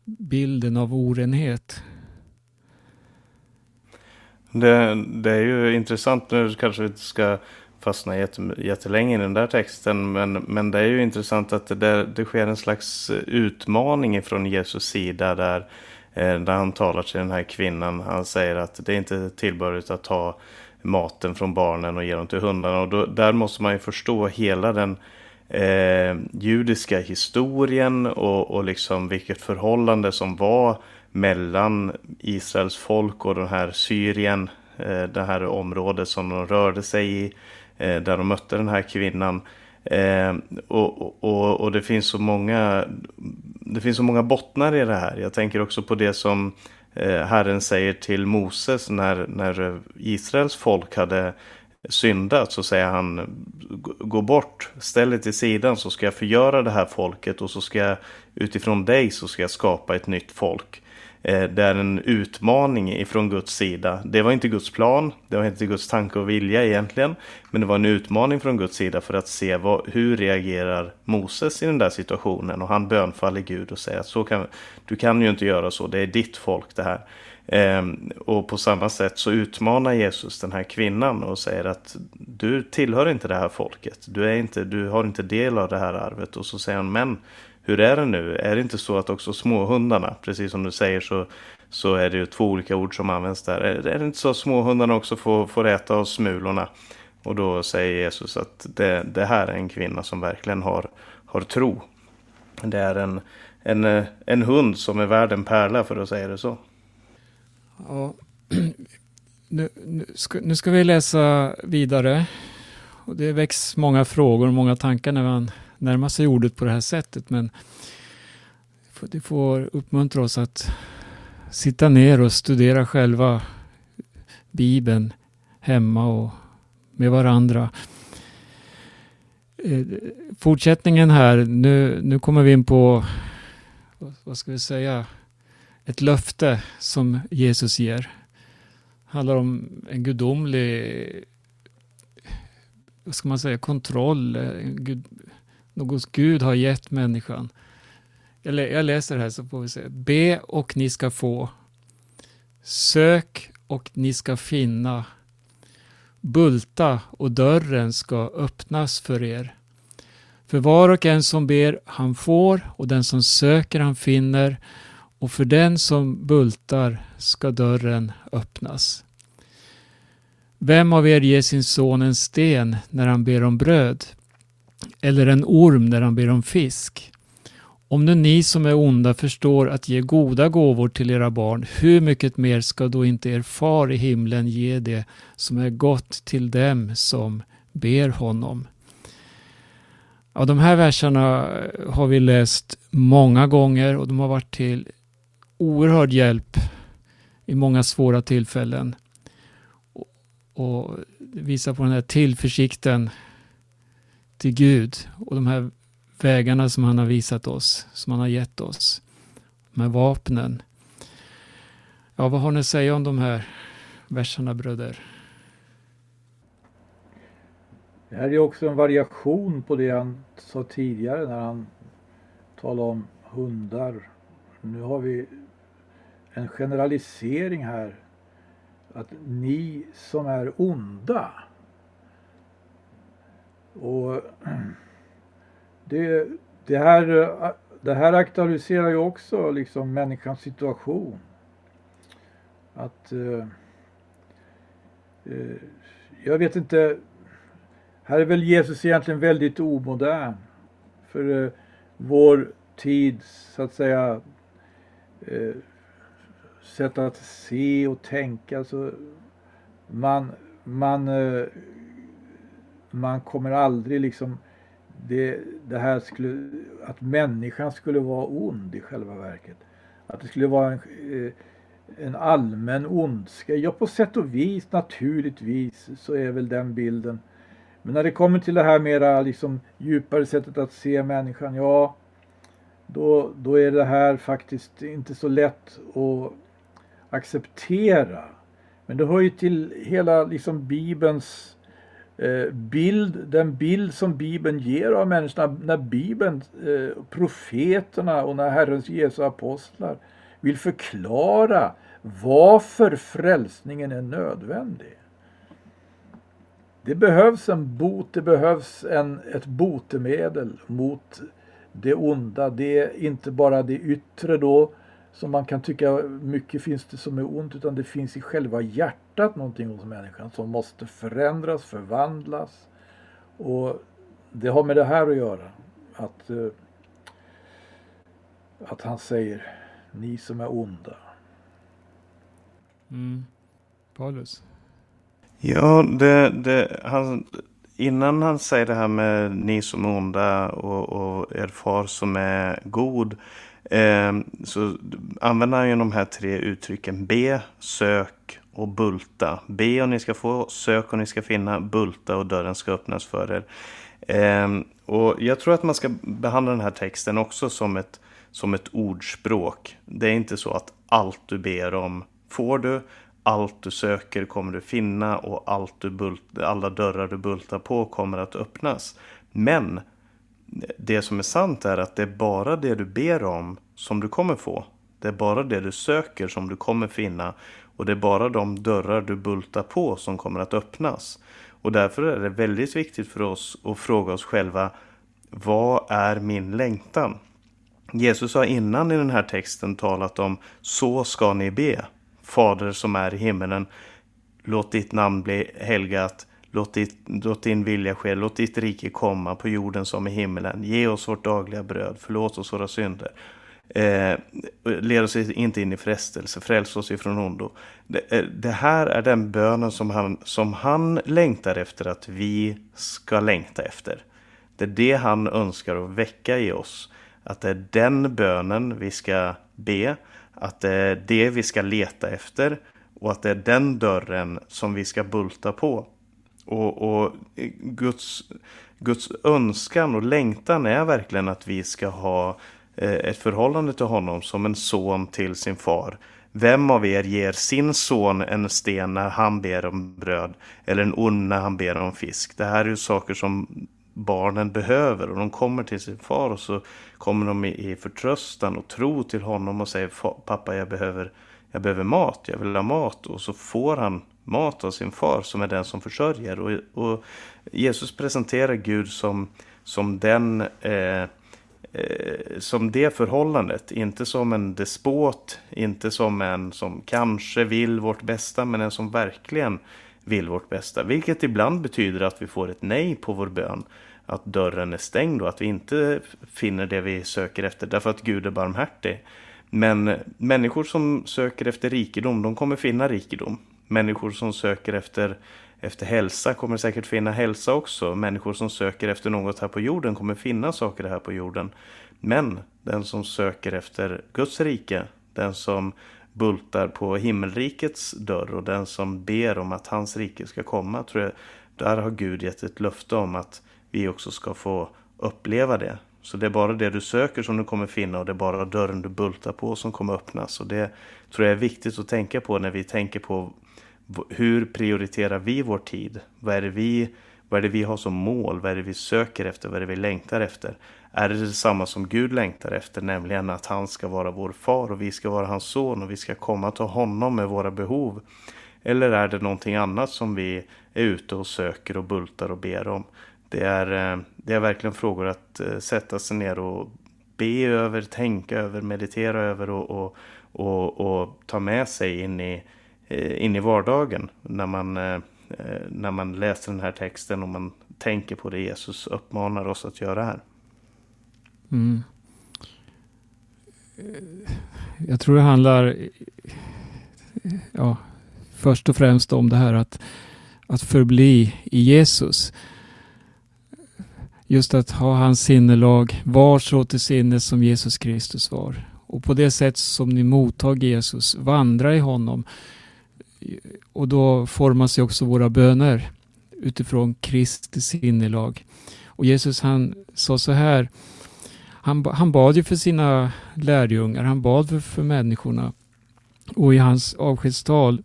bilden av orenhet. Det, det är ju intressant, nu kanske vi inte ska fastna jätte- jättelänge i den där texten, men, men det är ju intressant att det, det sker en slags utmaning från Jesus sida där, eh, där han talar till den här kvinnan. Han säger att det är inte tillbörligt att ta maten från barnen och ge dem till hundarna. Och då, där måste man ju förstå hela den eh, judiska historien och, och liksom vilket förhållande som var mellan Israels folk och den här Syrien, eh, det här området som de rörde sig i, eh, där de mötte den här kvinnan. Eh, och, och, och det finns så många det finns så många bottnar i det här. Jag tänker också på det som Eh, Herren säger till Moses när, när Israels folk hade syndat så säger han gå bort, ställ dig till sidan så ska jag förgöra det här folket och så ska jag utifrån dig så ska jag skapa ett nytt folk. Eh, det är en utmaning ifrån Guds sida. Det var inte Guds plan, det var inte Guds tanke och vilja egentligen. Men det var en utmaning från Guds sida för att se vad, hur reagerar Moses i den där situationen. Och han bönfaller Gud och säger att så kan, du kan ju inte göra så, det är ditt folk det här. Ehm, och på samma sätt så utmanar Jesus den här kvinnan och säger att du tillhör inte det här folket. Du, är inte, du har inte del av det här arvet. Och så säger han, men hur är det nu? Är det inte så att också småhundarna, precis som du säger så, så är det ju två olika ord som används där. Är, är det inte så att småhundarna också får, får äta av smulorna? Och då säger Jesus att det, det här är en kvinna som verkligen har, har tro. Det är en, en, en hund som är värd en pärla för att säga det så. Ja. Nu, nu, ska, nu ska vi läsa vidare. Och det väcks många frågor och många tankar när man närma sig ordet på det här sättet. Men det får uppmuntra oss att sitta ner och studera själva Bibeln hemma och med varandra. Eh, fortsättningen här, nu, nu kommer vi in på, vad ska vi säga, ett löfte som Jesus ger. Det handlar om en gudomlig, vad ska man säga, kontroll. Något Gud har gett människan. Jag, jag läser här så får vi se. Be och ni ska få. Sök och ni ska finna. Bulta och dörren ska öppnas för er. För var och en som ber han får och den som söker han finner och för den som bultar ska dörren öppnas. Vem av er ger sin son en sten när han ber om bröd? Eller en orm när han ber om fisk? Om nu ni som är onda förstår att ge goda gåvor till era barn, hur mycket mer ska då inte er far i himlen ge det som är gott till dem som ber honom? Ja, de här verserna eh, har vi läst många gånger och de har varit till oerhörd hjälp i många svåra tillfällen. Och, visar på den här tillförsikten till Gud och de här vägarna som han har visat oss, som han har gett oss. De här vapnen. Ja, vad har ni att säga om de här verserna bröder? Det här är också en variation på det han sa tidigare när han talade om hundar. Nu har vi en generalisering här. Att ni som är onda. Och det, det, här, det här aktualiserar ju också liksom människans situation. Att eh, eh, jag vet inte, här är väl Jesus egentligen väldigt omodern. För eh, vår tids så att säga eh, sätt att se och tänka. Så man, man, eh, man kommer aldrig liksom det, det här skulle, att människan skulle vara ond i själva verket. Att det skulle vara en, eh, en allmän ondska. Ja, på sätt och vis naturligtvis så är väl den bilden. Men när det kommer till det här mera liksom djupare sättet att se människan, ja, då, då är det här faktiskt inte så lätt att acceptera. Men det hör ju till hela liksom Bibelns Eh, bild, den bild som Bibeln ger av människorna. När Bibeln, eh, profeterna och när Herrens Jesu apostlar vill förklara varför frälsningen är nödvändig. Det behövs en bot, det behövs en, ett botemedel mot det onda. Det är inte bara det yttre då som man kan tycka mycket finns det som är ont utan det finns i själva hjärtat någonting hos människan som måste förändras, förvandlas. Och det har med det här att göra. Att, eh, att han säger ni som är onda. Mm. Paulus? Ja, det, det, han, innan han säger det här med ni som är onda och, och er far som är god Eh, så använder han ju de här tre uttrycken be, sök och bulta. Be och ni ska få, sök och ni ska finna, bulta och dörren ska öppnas för er. Eh, och jag tror att man ska behandla den här texten också som ett, som ett ordspråk. Det är inte så att allt du ber om får du, allt du söker kommer du finna och allt du bult, alla dörrar du bultar på kommer att öppnas. Men det som är sant är att det är bara det du ber om som du kommer få. Det är bara det du söker som du kommer finna. Och det är bara de dörrar du bultar på som kommer att öppnas. Och därför är det väldigt viktigt för oss att fråga oss själva. Vad är min längtan? Jesus har innan i den här texten talat om så ska ni be. Fader som är i himmelen. Låt ditt namn bli helgat. Låt, ditt, låt din vilja ske. Låt ditt rike komma på jorden som i himmelen. Ge oss vårt dagliga bröd. Förlåt oss våra synder. Eh, led oss inte in i frestelse. Fräls oss ifrån ondo. Det, eh, det, här är den bönen som han, som han längtar efter att vi ska längta efter. Det är det han önskar att väcka i oss. Att det är den bönen vi ska be. Att det är det vi ska leta efter. Och att det är den dörren som vi ska bulta på. Och, och Guds, Guds önskan och längtan är verkligen att vi ska ha eh, ett förhållande till honom som en son till sin far. Vem av er ger sin son en sten när han ber om bröd eller en orm när han ber om fisk? Det här är ju saker som barnen behöver och de kommer till sin far och så kommer de i förtröstan och tro till honom och säger pappa jag behöver, jag behöver mat, jag vill ha mat och så får han mat av sin far som är den som försörjer. Och, och Jesus presenterar Gud som, som den eh, eh, som det förhållandet, inte som en despot, inte som en som kanske vill vårt bästa, men en som verkligen vill vårt bästa. Vilket ibland betyder att vi får ett nej på vår bön. Att dörren är stängd och att vi inte finner det vi söker efter därför att Gud är barmhärtig. Men människor som söker efter rikedom, de kommer finna rikedom. Människor som söker efter, efter hälsa kommer säkert finna hälsa också. Människor som söker efter något här på jorden kommer finna saker här på jorden. Men den som söker efter Guds rike, den som bultar på himmelrikets dörr och den som ber om att hans rike ska komma, tror jag, där har Gud gett ett löfte om att vi också ska få uppleva det. Så det är bara det du söker som du kommer finna och det är bara dörren du bultar på som kommer öppnas. Och det tror jag är viktigt att tänka på när vi tänker på hur prioriterar vi vår tid? Vad är, det vi, vad är det vi har som mål? Vad är det vi söker efter? Vad är det vi längtar efter? Är det detsamma som Gud längtar efter, nämligen att han ska vara vår far och vi ska vara hans son och vi ska komma till honom med våra behov? Eller är det någonting annat som vi är ute och söker och bultar och ber om? Det är, eh, det är verkligen frågor att eh, sätta sig ner och be över, tänka över, meditera över och, och, och, och ta med sig in i Eh, in i vardagen när man, eh, eh, när man läser den här texten och man tänker på det Jesus uppmanar oss att göra här. Mm. Jag tror det handlar ja, först och främst om det här att, att förbli i Jesus. Just att ha hans sinnelag, var så till sinnes som Jesus Kristus var. Och på det sätt som ni mottag Jesus, vandra i honom och då formas ju också våra böner utifrån Kristi sinnelag. Och Jesus han sa så här, han, han bad ju för sina lärjungar, han bad för, för människorna. Och i hans avskedstal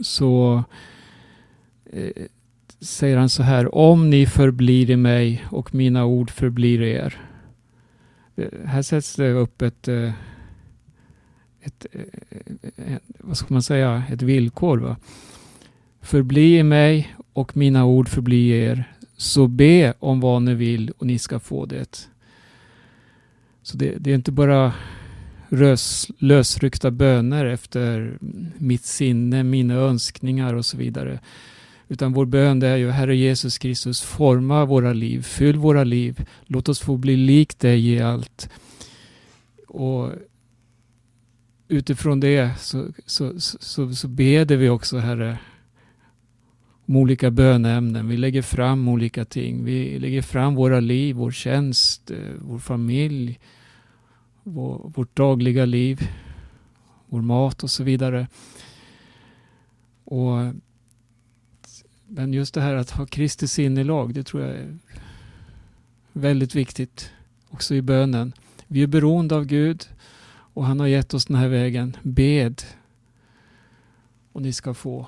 så eh, säger han så här, om ni förblir i mig och mina ord förblir i er. Eh, här sätts det upp ett eh, ett, eh, eh, ett, vad ska man säga, ett villkor. Va? Förbli i mig och mina ord förbli er. Så be om vad ni vill och ni ska få det. Så det, det är inte bara rös, lösryckta böner efter mitt sinne, mina önskningar och så vidare. Utan vår bön det är ju Herre Jesus Kristus, forma våra liv, fyll våra liv. Låt oss få bli lik dig i allt. Och utifrån det så, så, så, så beder vi också Herre om olika bönämnen. Vi lägger fram olika ting. Vi lägger fram våra liv, vår tjänst, eh, vår familj, vår, vårt dagliga liv, vår mat och så vidare. Och, men just det här att ha Kristi sinnelag, det tror jag är väldigt viktigt också i bönen. Vi är beroende av Gud. Och han har gett oss den här vägen. Bed och ni ska få.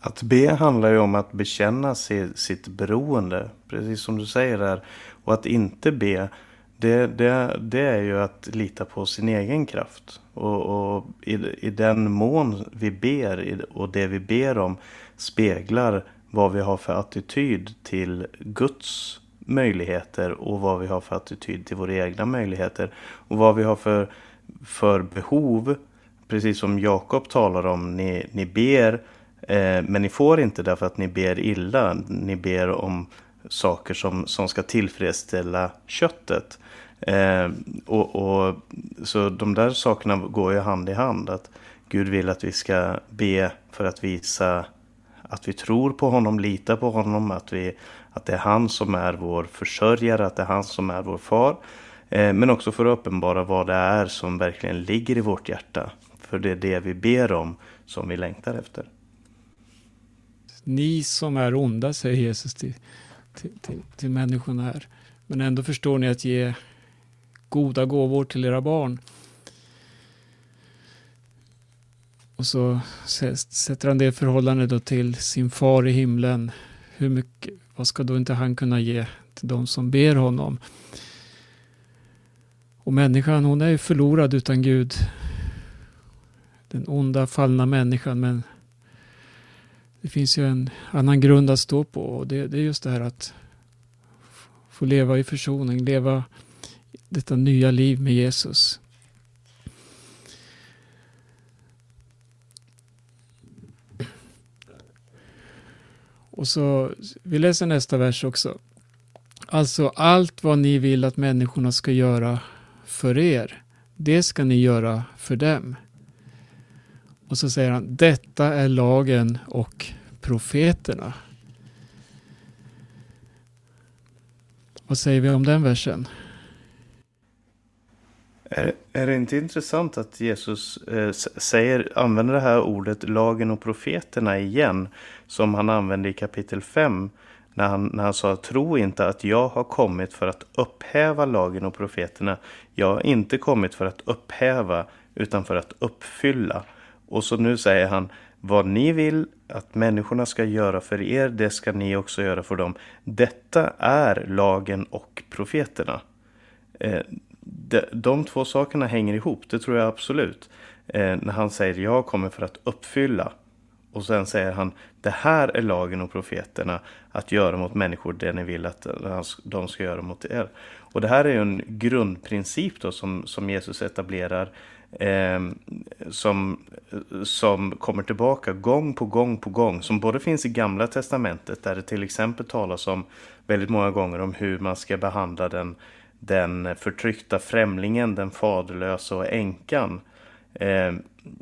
Att be handlar ju om att bekänna sitt beroende, precis som du säger där. Och att inte be, det, det, det är ju att lita på sin egen kraft. Och, och i, i den mån vi ber och det vi ber om speglar vad vi har för attityd till Guds möjligheter och vad vi har för attityd till våra egna möjligheter. Och vad vi har för, för behov. Precis som Jakob talar om, ni, ni ber eh, men ni får inte därför att ni ber illa. Ni ber om saker som, som ska tillfredsställa köttet. Eh, och, och, så de där sakerna går ju hand i hand. Att Gud vill att vi ska be för att visa att vi tror på honom, litar på honom, att, vi, att det är han som är vår försörjare, att det är han som är vår far. Eh, men också för att uppenbara vad det är som verkligen ligger i vårt hjärta. För det är det vi ber om som vi längtar efter. Ni som är onda, säger Jesus till, till, till, till människorna här. Men ändå förstår ni att ge goda gåvor till era barn. Och så sätter han det förhållande då till sin far i himlen. Hur mycket, vad ska då inte han kunna ge till de som ber honom? Och människan, hon är ju förlorad utan Gud. Den onda fallna människan, men det finns ju en annan grund att stå på och det, det är just det här att få leva i försoning, leva detta nya liv med Jesus. Och så, vi läser nästa vers också. Alltså allt vad ni vill att människorna ska göra för er, det ska ni göra för dem. Och så säger han, detta är lagen och profeterna. Vad säger vi om den versen? Är, är det inte intressant att Jesus eh, säger, använder det här ordet lagen och profeterna igen som han använde i kapitel 5 när han, när han sa tro inte att jag har kommit för att upphäva lagen och profeterna. Jag har inte kommit för att upphäva utan för att uppfylla. Och så nu säger han vad ni vill att människorna ska göra för er, det ska ni också göra för dem. Detta är lagen och profeterna. Eh, de, de två sakerna hänger ihop, det tror jag absolut. Eh, när han säger jag kommer för att uppfylla. Och sen säger han det här är lagen och profeterna att göra mot människor det ni vill att de ska göra mot er. Och det här är ju en grundprincip då som, som Jesus etablerar. Eh, som, som kommer tillbaka gång på gång på gång. Som både finns i gamla testamentet där det till exempel talas om väldigt många gånger om hur man ska behandla den den förtryckta främlingen, den faderlösa och änkan. Eh,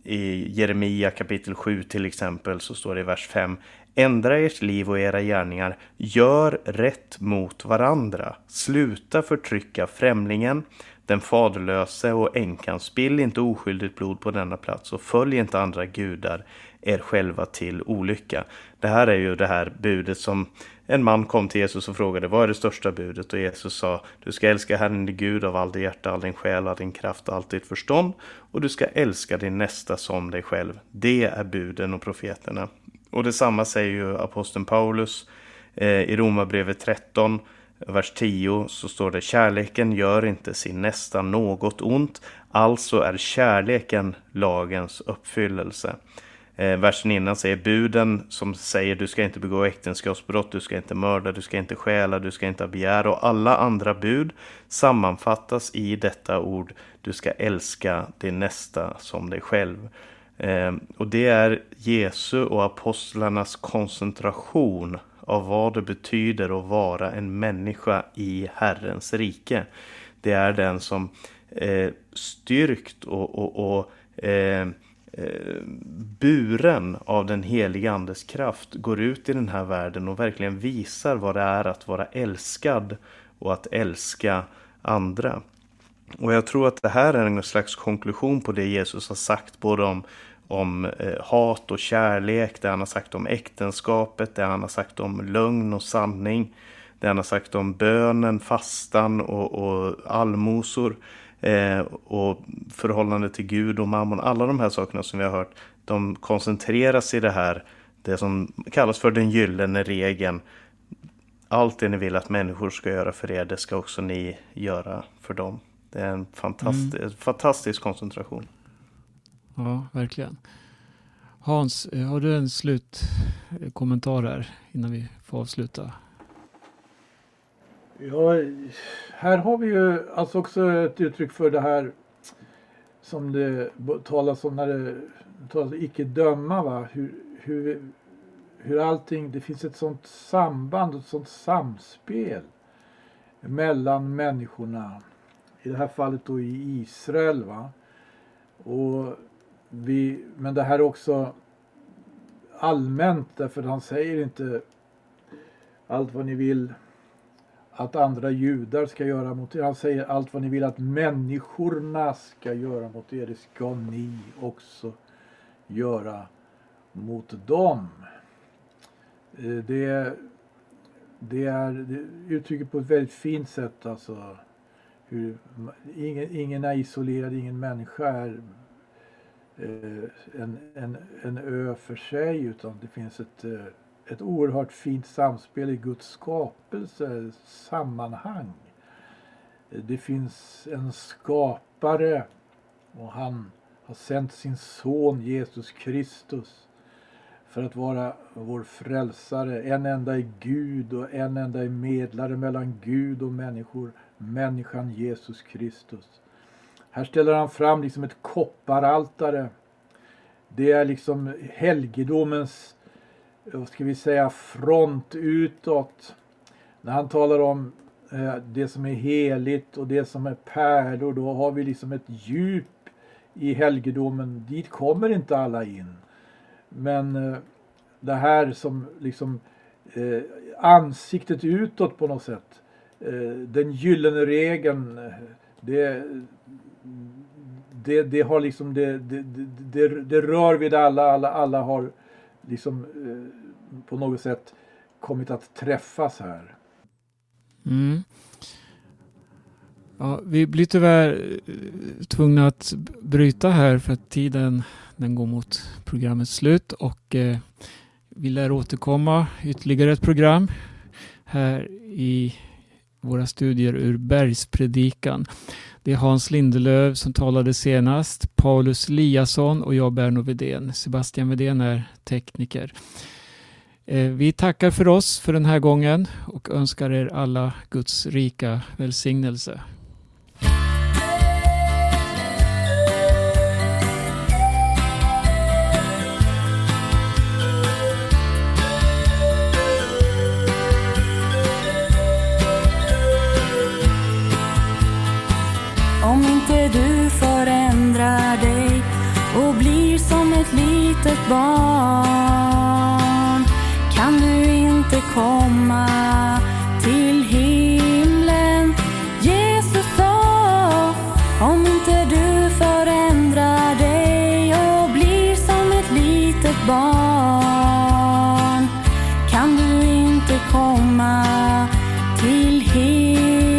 I Jeremia kapitel 7 till exempel så står det i vers 5 Ändra ert liv och era gärningar, gör rätt mot varandra. Sluta förtrycka främlingen, den faderlöse och änkan. Spill inte oskyldigt blod på denna plats och följ inte andra gudar er själva till olycka. Det här är ju det här budet som en man kom till Jesus och frågade vad är det största budet? Och Jesus sa du ska älska Herren din Gud av all din hjärta, all din själ, all din kraft och allt ditt förstånd. Och du ska älska din nästa som dig själv. Det är buden och profeterna. Och detsamma säger ju aposteln Paulus eh, i Romarbrevet 13 vers 10 så står det kärleken gör inte sin nästa något ont. Alltså är kärleken lagens uppfyllelse. Eh, versen innan säger buden som säger du ska inte begå äktenskapsbrott, du ska inte mörda, du ska inte stjäla, du ska inte begära och alla andra bud sammanfattas i detta ord du ska älska din nästa som dig själv. Eh, och det är Jesu och apostlarnas koncentration av vad det betyder att vara en människa i Herrens rike. Det är den som eh, styrkt och, och, och eh, Eh, buren av den heliga andes kraft går ut i den här världen och verkligen visar vad det är att vara älskad och att älska andra. Och jag tror att det här är en slags konklusion på det Jesus har sagt både om, om eh, hat och kärlek, det han har sagt om äktenskapet, det han har sagt om lögn och sanning, det han har sagt om bönen, fastan och, och allmosor. Eh, och förhållande till Gud och mammon. Alla de här sakerna som vi har hört. De koncentreras i det här. Det som kallas för den gyllene regeln. allt det ni vill att människor ska göra för er, det ska också ni göra för dem. Det är en fantastisk, Mm. fantastisk koncentration. Ja, verkligen. Hans, har du en slutkommentar här innan vi får avsluta? Ja, här har vi ju alltså också ett uttryck för det här som det talas om när det talas om icke döma. Va? Hur, hur, hur allting, det finns ett sånt samband och ett sånt samspel mellan människorna. I det här fallet då i Israel. Va? Och vi, men det här är också allmänt därför han säger inte allt vad ni vill att andra judar ska göra mot er. Han säger allt vad ni vill att människorna ska göra mot er, det ska ni också göra mot dem. Eh, det, det är det uttrycker på ett väldigt fint sätt alltså hur ingen, ingen är isolerad, ingen människa är eh, en, en, en ö för sig utan det finns ett eh, ett oerhört fint samspel i Guds skapelse, sammanhang. Det finns en skapare och han har sänt sin son Jesus Kristus för att vara vår frälsare. En enda är Gud och en enda är medlare mellan Gud och människor, människan Jesus Kristus. Här ställer han fram liksom ett kopparaltare. Det är liksom helgedomens vad ska vi säga, front utåt. När han talar om eh, det som är heligt och det som är pärlor, då har vi liksom ett djup i helgedomen. Dit kommer inte alla in. Men eh, det här som liksom eh, ansiktet utåt på något sätt. Eh, den gyllene regeln, det, det, det har liksom, det, det, det, det rör vid alla, alla, alla har liksom eh, på något sätt kommit att träffas här. Mm. Ja, vi blir tyvärr eh, tvungna att bryta här för att tiden den går mot programmets slut och eh, vi lär återkomma ytterligare ett program här i våra studier ur Bergspredikan. Det är Hans Lindelöv som talade senast, Paulus Liasson och jag Berno Vedén. Sebastian Vedén är tekniker. Eh, vi tackar för oss för den här gången och önskar er alla Guds rika välsignelse. Som ett litet barn kan du inte komma till himlen. Jesus sa, om inte du förändrar dig och blir som ett litet barn kan du inte komma till himlen.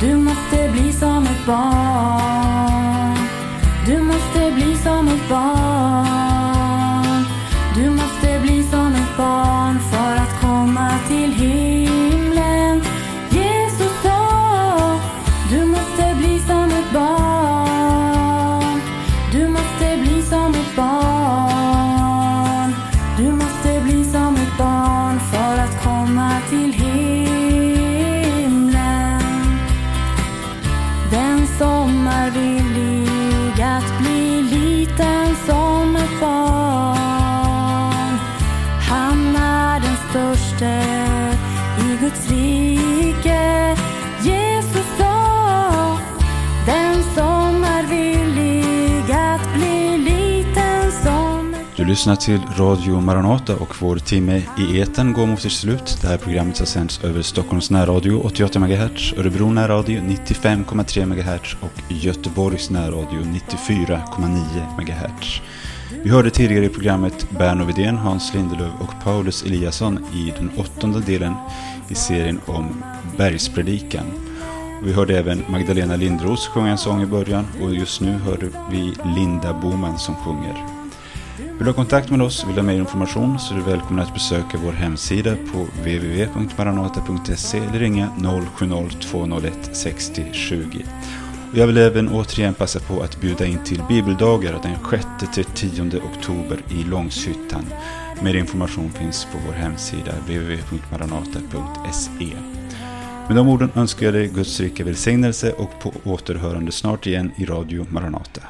Du måste bli som ett barn. Lyssnar till Radio Maranata och vår timme i eten går mot sitt slut. Det här programmet har sänds över Stockholms närradio 88 MHz, Örebro närradio 95,3 MHz och Göteborgs närradio 94,9 MHz. Vi hörde tidigare i programmet Berno Widén, Hans Lindelöf och Paulus Eliasson i den åttonde delen i serien om Bergspredikan. Vi hörde även Magdalena Lindros sjunga en sång i början och just nu hörde vi Linda Boman som sjunger. Vill du ha kontakt med oss, vill du ha mer information så är du välkommen att besöka vår hemsida på www.maranata.se eller ringa 070-201 60 20. Jag vill även återigen passa på att bjuda in till bibeldagar den 6-10 oktober i Långshyttan. Mer information finns på vår hemsida www.maranata.se. Med de orden önskar jag dig Guds rika välsignelse och på återhörande snart igen i Radio Maranata.